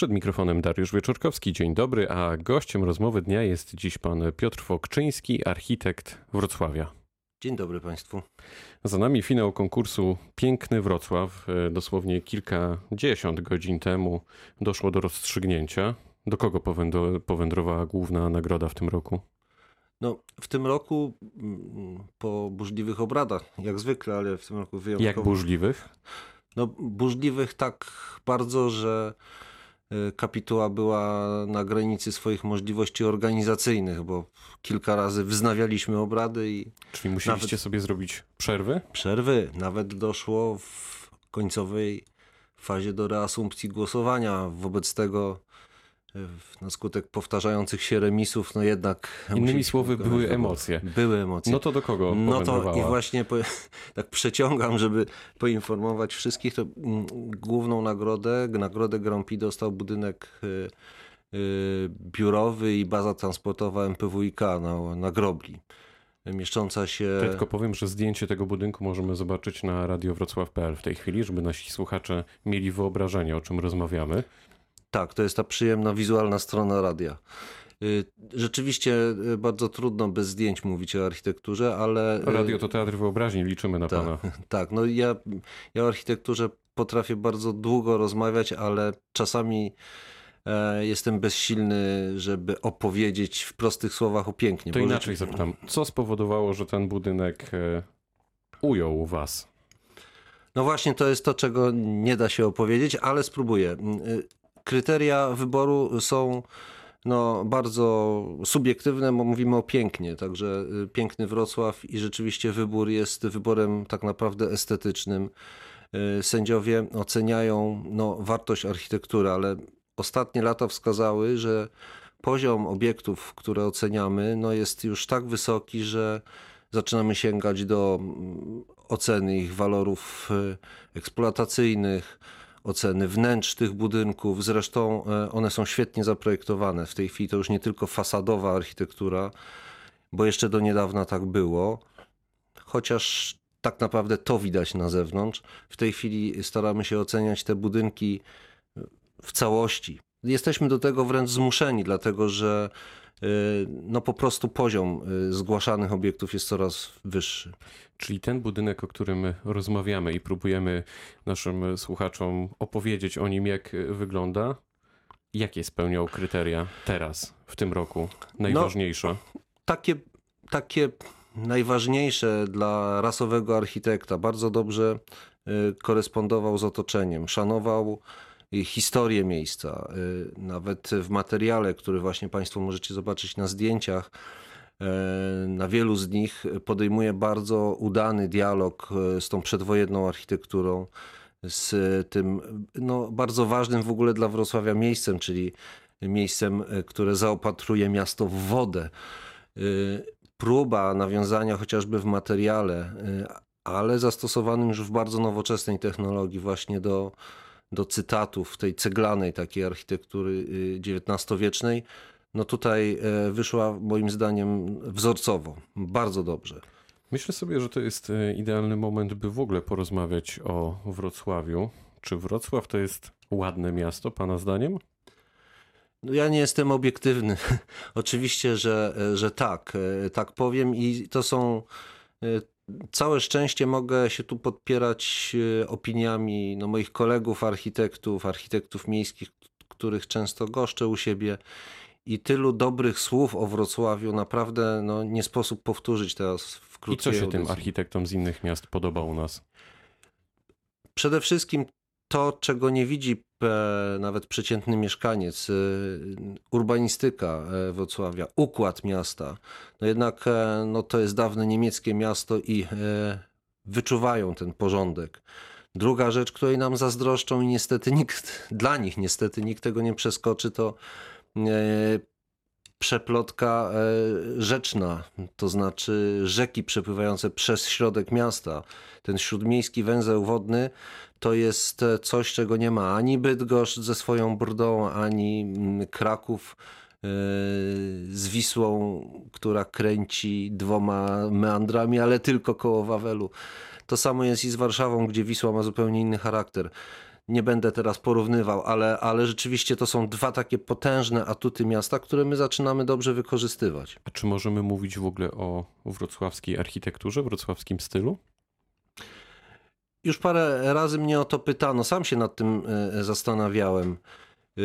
Przed mikrofonem Dariusz Wieczorkowski. Dzień dobry, a gościem rozmowy dnia jest dziś pan Piotr Fokczyński, architekt Wrocławia. Dzień dobry Państwu. Za nami finał konkursu Piękny Wrocław. E, Dosłownie kilkadziesiąt godzin temu doszło do rozstrzygnięcia. Do kogo powędro- powędrowała główna nagroda w tym roku? No, w tym roku mm, po burzliwych obradach, jak zwykle, ale w tym roku wyjątkowo. Jak burzliwych? No, burzliwych tak bardzo, że kapituła była na granicy swoich możliwości organizacyjnych, bo kilka razy wznawialiśmy obrady i Czyli musieliście Nawet- sobie zrobić przerwy? przerwy. Nawet doszło w końcowej fazie do reasumpcji głosowania. Wobec tego y, na skutek powtarzających się remisów, no jednak... Innymi słowy, były emocje. Były emocje. No to do kogo No to i właśnie po, tak przeciągam, żeby poinformować wszystkich, to mm, główną nagrodę, nagrodę Grand Prix dostał budynek y, y, biurowy i baza transportowa MPWiK na, na Grobli. Mieszcząca się... Ja tylko powiem, że zdjęcie tego budynku możemy zobaczyć na radiowrocław.pl w tej chwili, żeby nasi słuchacze mieli wyobrażenie, o czym rozmawiamy. Tak, to jest ta przyjemna wizualna strona radia. Y, Rzeczywiście y, bardzo trudno bez zdjęć mówić o architekturze, ale... y, Radio to teatr wyobraźni, liczymy na Tak. pana. Tak, no ja, ja o architekturze potrafię bardzo długo rozmawiać, ale czasami e, jestem bezsilny, żeby opowiedzieć w prostych słowach o pięknie. To inaczej rzeczy- zapytam, co spowodowało, że ten budynek e, ujął was? No właśnie, to jest to, czego nie da się opowiedzieć, ale spróbuję. Kryteria wyboru są no, bardzo subiektywne, bo mówimy o pięknie, także y, piękny Wrocław i rzeczywiście wybór jest wyborem tak naprawdę estetycznym. Y, Sędziowie oceniają no, wartość architektury, ale ostatnie lata wskazały, że poziom obiektów, które oceniamy, no, jest już tak wysoki, że zaczynamy sięgać do mm, oceny ich walorów y, eksploatacyjnych, oceny wnętrz tych budynków. Zresztą e, one są świetnie zaprojektowane. W tej chwili to już nie tylko fasadowa architektura, bo jeszcze do niedawna tak było, chociaż tak naprawdę to widać na zewnątrz. W tej chwili staramy się oceniać te budynki w całości. Jesteśmy do tego wręcz zmuszeni, dlatego że no po prostu poziom y, zgłaszanych obiektów jest coraz wyższy. Czyli ten budynek, o którym rozmawiamy i próbujemy naszym słuchaczom opowiedzieć o nim, jak wygląda, jakie spełniał kryteria teraz, w tym roku, najważniejsze? takie, takie najważniejsze dla rasowego architekta. Bardzo dobrze y, korespondował z otoczeniem, szanował historię miejsca. Y, Nawet w materiale, który właśnie Państwo możecie zobaczyć na zdjęciach, y, na wielu z nich podejmuje bardzo udany dialog y, z tą przedwojenną architekturą, z tym no, bardzo ważnym w ogóle dla Wrocławia miejscem, czyli miejscem, które zaopatruje miasto w wodę. Próba nawiązania chociażby w materiale, ale zastosowanym już w bardzo nowoczesnej technologii właśnie do, do cytatów tej ceglanej takiej architektury y, XIX-wiecznej, no tutaj e, wyszła moim zdaniem wzorcowo, bardzo dobrze. Myślę sobie, że to jest e, idealny moment, by w ogóle porozmawiać o Wrocławiu. Czy Wrocław to jest ładne miasto, pana zdaniem? No ja nie jestem obiektywny. Oczywiście, że, że tak, e, tak powiem i to są e, całe szczęście mogę się tu podpierać e, opiniami no, moich kolegów architektów, architektów miejskich, których często goszczę u siebie i tylu dobrych słów o Wrocławiu naprawdę no, nie sposób powtórzyć teraz w I krótkiej co się tym audycji. architektom z innych miast podoba u nas? Przede wszystkim to, czego nie widzi nawet przeciętny mieszkaniec, e, urbanistyka e, Wrocławia, układ miasta. No jednak e, no to jest dawne niemieckie miasto i e, wyczuwają ten porządek. Druga rzecz, której nam zazdroszczą i niestety nikt, dla nich niestety nikt tego nie przeskoczy, to przeplotka e, rzeczna, to znaczy rzeki przepływające przez środek miasta. Ten śródmiejski węzeł wodny to jest e, coś, czego nie ma ani Bydgoszcz ze swoją Brdą, ani mm, Kraków e, z Wisłą, która kręci dwoma meandrami, ale tylko koło Wawelu. To samo jest i z Warszawą, gdzie Wisła ma zupełnie inny charakter. Nie będę teraz porównywał, ale, ale rzeczywiście to są dwa takie potężne atuty miasta, które my zaczynamy dobrze wykorzystywać. A czy możemy mówić w ogóle o wrocławskiej architekturze, wrocławskim stylu? Już parę razy mnie o to pytano, sam się nad tym e, zastanawiałem. E,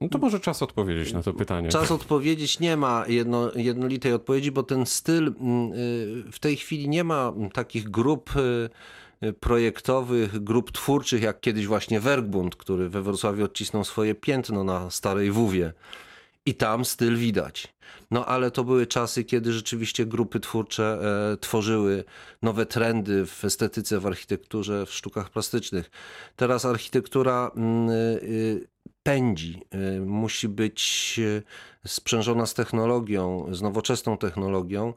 No to może czas odpowiedzieć na to pytanie. Czas odpowiedzieć nie ma jedno, jednolitej odpowiedzi, bo ten styl mm, y, w tej chwili nie ma takich grup projektowych, grup twórczych, jak kiedyś właśnie Werkbund, który we Wrocławiu odcisnął swoje piętno na Starej Wówie. I tam styl widać. No ale to były czasy, kiedy rzeczywiście grupy twórcze e, tworzyły nowe trendy w estetyce, w architekturze, w sztukach plastycznych. Teraz architektura mm, y, pędzi, y, musi być y, sprzężona z technologią, z nowoczesną technologią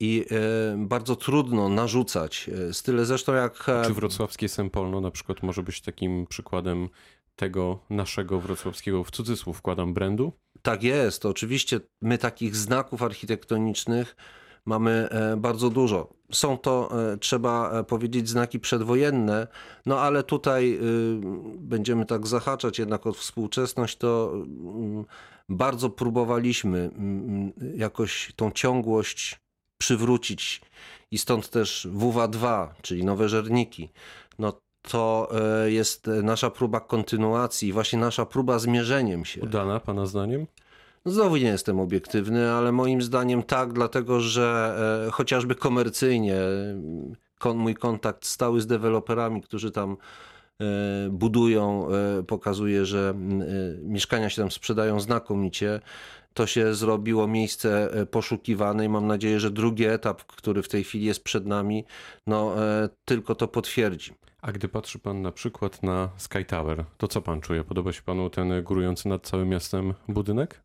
i y, bardzo trudno narzucać y, style. Zresztą jak e, Czy wrocławskie Sempolno na przykład może być takim przykładem tego naszego wrocławskiego, w cudzysłów wkładam, brandu? Tak jest, oczywiście my takich znaków architektonicznych mamy e, bardzo dużo. Są to, e, trzeba e, powiedzieć, znaki przedwojenne, no ale tutaj y, będziemy tak zahaczać jednak o współczesność, to mm, bardzo próbowaliśmy mm, jakoś tą ciągłość przywrócić i stąd też WW2, czyli nowe żerniki. No to e, jest nasza próba kontynuacji, właśnie nasza próba zmierzeniem się. Udana, pana zdaniem? Znowu nie jestem obiektywny, ale moim zdaniem tak, dlatego że e, chociażby komercyjnie kon, mój kontakt stały z deweloperami, którzy tam e, budują, e, pokazuje, że m, e, mieszkania się tam sprzedają znakomicie. To się zrobiło miejsce e, poszukiwane i mam nadzieję, że drugi etap, który w tej chwili jest przed nami, no e, tylko to potwierdzi. A gdy patrzy pan na przykład na Sky Tower, to co pan czuje? Podoba się panu ten górujący nad całym miastem budynek?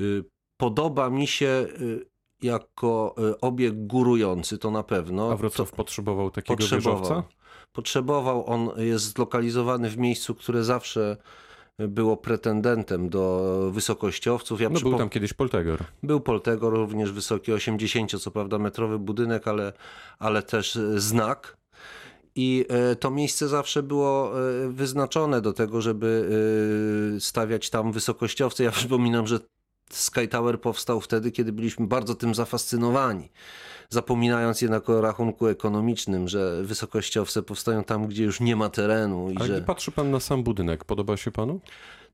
Y, Podoba mi się y, jako y, obiekt górujący, to na pewno. A Wrocław To potrzebował takiego potrzebował. wieżowca? Potrzebował. On jest zlokalizowany w miejscu, które zawsze było pretendentem do wysokościowców. Ja No był przypo- tam kiedyś Poltegor. był Poltego, również wysoki 80, co prawda metrowy budynek, ale, ale też znak. I e, to miejsce zawsze było e, wyznaczone do tego, żeby e, stawiać tam wysokościowce. Ja przypominam, że Sky Tower powstał wtedy, kiedy byliśmy bardzo tym zafascynowani. Zapominając jednak o rachunku ekonomicznym, że wysokościowce powstają tam, gdzie już nie ma terenu. I Ale że... patrzy pan na sam budynek, podoba się panu?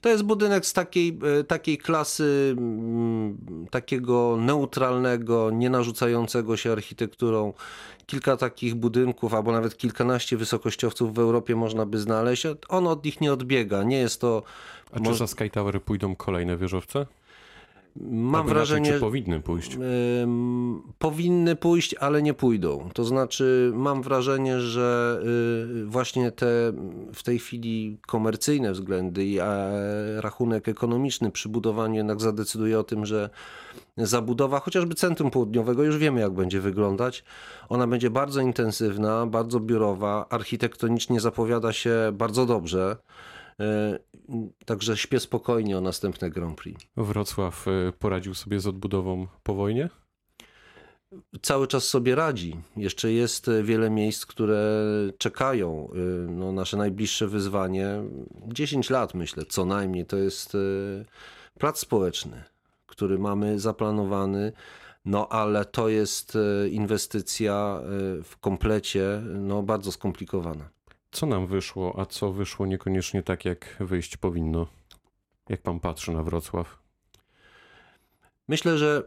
To jest budynek z takiej, e, takiej klasy, mm, takiego neutralnego, nie narzucającego się architekturą. Kilka takich budynków, albo nawet kilkanaście wysokościowców w Europie można by znaleźć. On od nich nie odbiega. Nie jest to. A czy za Sky Tower pójdą kolejne wieżowce? Mam wrażenie, Czy powinny pójść? Powinny pójść, ale nie pójdą. To znaczy, mam wrażenie, że y, właśnie te w tej chwili komercyjne względy i e, rachunek ekonomiczny przy budowaniu jednak zadecyduje o tym, że zabudowa chociażby centrum południowego, już wiemy jak będzie wyglądać. Ona będzie bardzo intensywna, bardzo biurowa, architektonicznie zapowiada się bardzo dobrze. Y, Także śpię spokojnie o następne Grand Prix. Wrocław y, poradził sobie z odbudową po wojnie? cały czas sobie radzi. Jeszcze jest e, wiele miejsc, które czekają. No, nasze najbliższe wyzwanie, 10 lat myślę, co najmniej, to jest e, plac społeczny, który mamy zaplanowany. No, ale to jest e, inwestycja e, w komplecie no, bardzo skomplikowana. Co nam wyszło, a co wyszło niekoniecznie tak, jak wyjść powinno? Jak pan patrzy na Wrocław? Myślę, że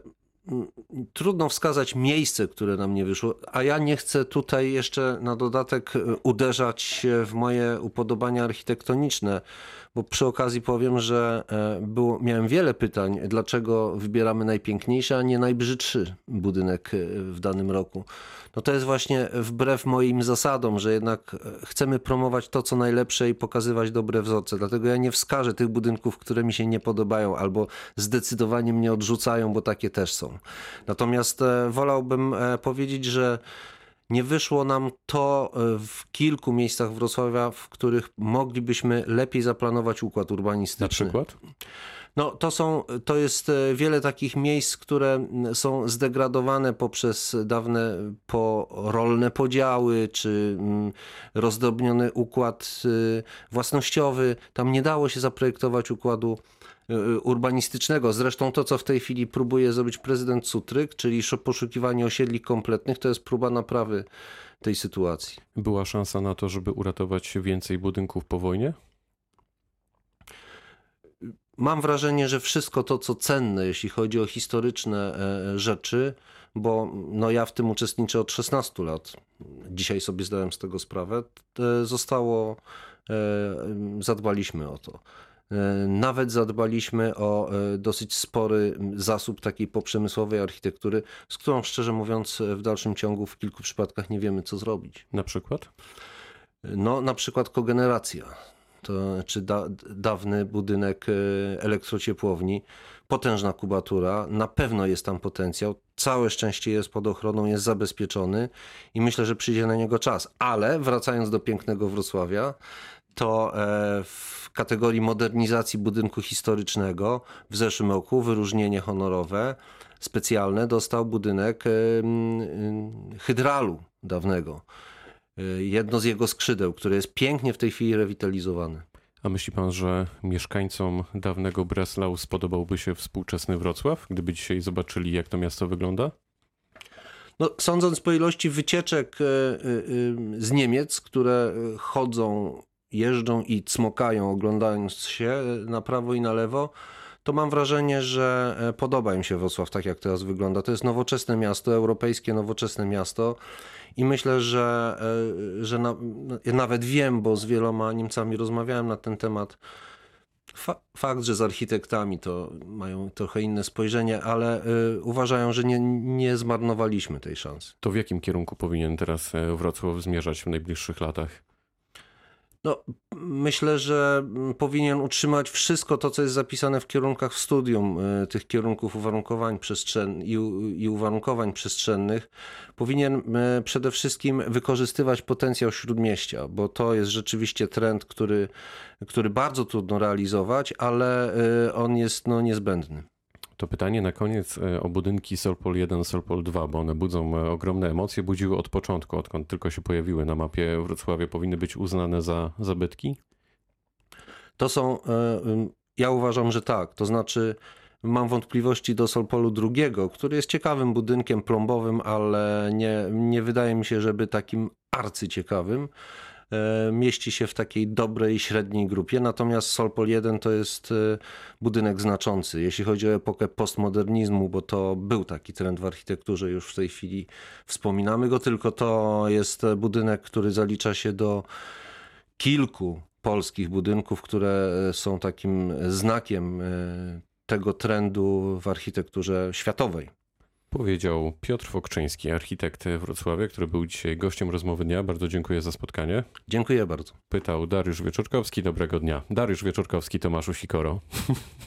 mm, trudno wskazać miejsce, które nam nie wyszło, a ja nie chcę tutaj jeszcze na dodatek e, uderzać w moje upodobania architektoniczne, bo przy okazji powiem, że e, było, miałem wiele pytań, dlaczego wybieramy najpiękniejszy, a nie najbrzydszy budynek e, w danym roku. No to jest właśnie wbrew moim zasadom, że jednak e, chcemy promować to, co najlepsze i pokazywać dobre wzorce. Dlatego ja nie wskażę tych budynków, które mi się nie podobają albo zdecydowanie mnie odrzucają, bo takie też są. Natomiast e, wolałbym e, powiedzieć, że nie wyszło nam to w kilku miejscach Wrocławia, w których moglibyśmy lepiej zaplanować układ Na urbanistyczny. przykład? No to są, to jest e, wiele takich miejsc, które są zdegradowane poprzez dawne porolne podziały, czy rozdrobniony układ y, własnościowy. Tam nie dało się zaprojektować układu y, urbanistycznego. Zresztą to, co w tej chwili próbuje zrobić prezydent Cutryk, czyli poszukiwanie osiedli kompletnych, to jest próba naprawy tej sytuacji. Była szansa na to, żeby uratować więcej budynków po wojnie? Mam wrażenie, że wszystko to, co cenne, jeśli chodzi o historyczne e, rzeczy, bo no ja w tym uczestniczę od 16 lat, dzisiaj sobie zdałem z tego sprawę, e, zostało, e, zadbaliśmy o to. Nawet zadbaliśmy o dosyć spory zasób takiej poprzemysłowej architektury, z którą szczerze mówiąc w dalszym ciągu w kilku przypadkach nie wiemy, co zrobić. Na przykład? No, na przykład kogeneracja. To znaczy da, dawny budynek e, elektrociepłowni, potężna kubatura, na pewno jest tam potencjał. Całe szczęście jest pod ochroną, jest zabezpieczony i myślę, że przyjdzie na niego czas. Ale wracając do pięknego Wrocławia, to e, w kategorii modernizacji budynku historycznego w zeszłym roku wyróżnienie honorowe specjalne dostał budynek hydralu dawnego y, jedno z jego skrzydeł, które jest pięknie w tej chwili rewitalizowane. A myśli pan, że mieszkańcom dawnego Breslau spodobałby się współczesny Wrocław, gdyby dzisiaj zobaczyli, jak to miasto wygląda? No, sądząc po ilości wycieczek y, y, y, z Niemiec, które y, chodzą, jeżdżą i cmokają, oglądając się y, na prawo i na lewo, to mam wrażenie, że e, podoba im się Wrocław tak, jak teraz wygląda. To jest nowoczesne miasto, europejskie nowoczesne miasto i myślę, że, e, że na, ja nawet wiem, bo z wieloma Niemcami rozmawiałem na ten temat, Fa- Fakt, że z architektami to mają trochę inne spojrzenie, ale y, uważają, że nie, nie zmarnowaliśmy tej szansy. To w jakim kierunku powinien teraz Wrocław zmierzać w najbliższych latach? No, myślę, że mm, powinien utrzymać wszystko to, co jest zapisane w kierunkach w studium, y, tych kierunków uwarunkowań u- i uwarunkowań przestrzennych. Powinien y, przede wszystkim wykorzystywać potencjał śródmieścia, bo to jest rzeczywiście trend, który, który bardzo trudno realizować, ale y, on jest no, niezbędny. To pytanie na koniec e, o budynki Solpol 1, Solpol 2, bo one budzą e, ogromne emocje, budziły od początku, odkąd tylko się pojawiły na mapie Wrocławia. Powinny być uznane za zabytki? To są, e, ja uważam, że tak. To znaczy, mam wątpliwości do Solpolu II, który jest ciekawym budynkiem plombowym, ale nie, nie wydaje mi się, żeby takim arcyciekawym. E, Mieści się w takiej dobrej, średniej grupie, natomiast Solpol 1 to jest e, budynek znaczący. Jeśli chodzi o epokę postmodernizmu, bo to był taki trend w architekturze, już w tej chwili wspominamy go, tylko to jest budynek, który zalicza się do kilku polskich budynków, które są takim znakiem e, tego trendu w architekturze światowej. Powiedział Piotr Fokczyński, architekt Wrocławia, który był dzisiaj gościem rozmowy dnia. Bardzo dziękuję za spotkanie. Dziękuję bardzo. Pytał Dariusz Wieczorkowski. Dobrego dnia. Dariusz Wieczorkowski, Tomaszu Sikoro.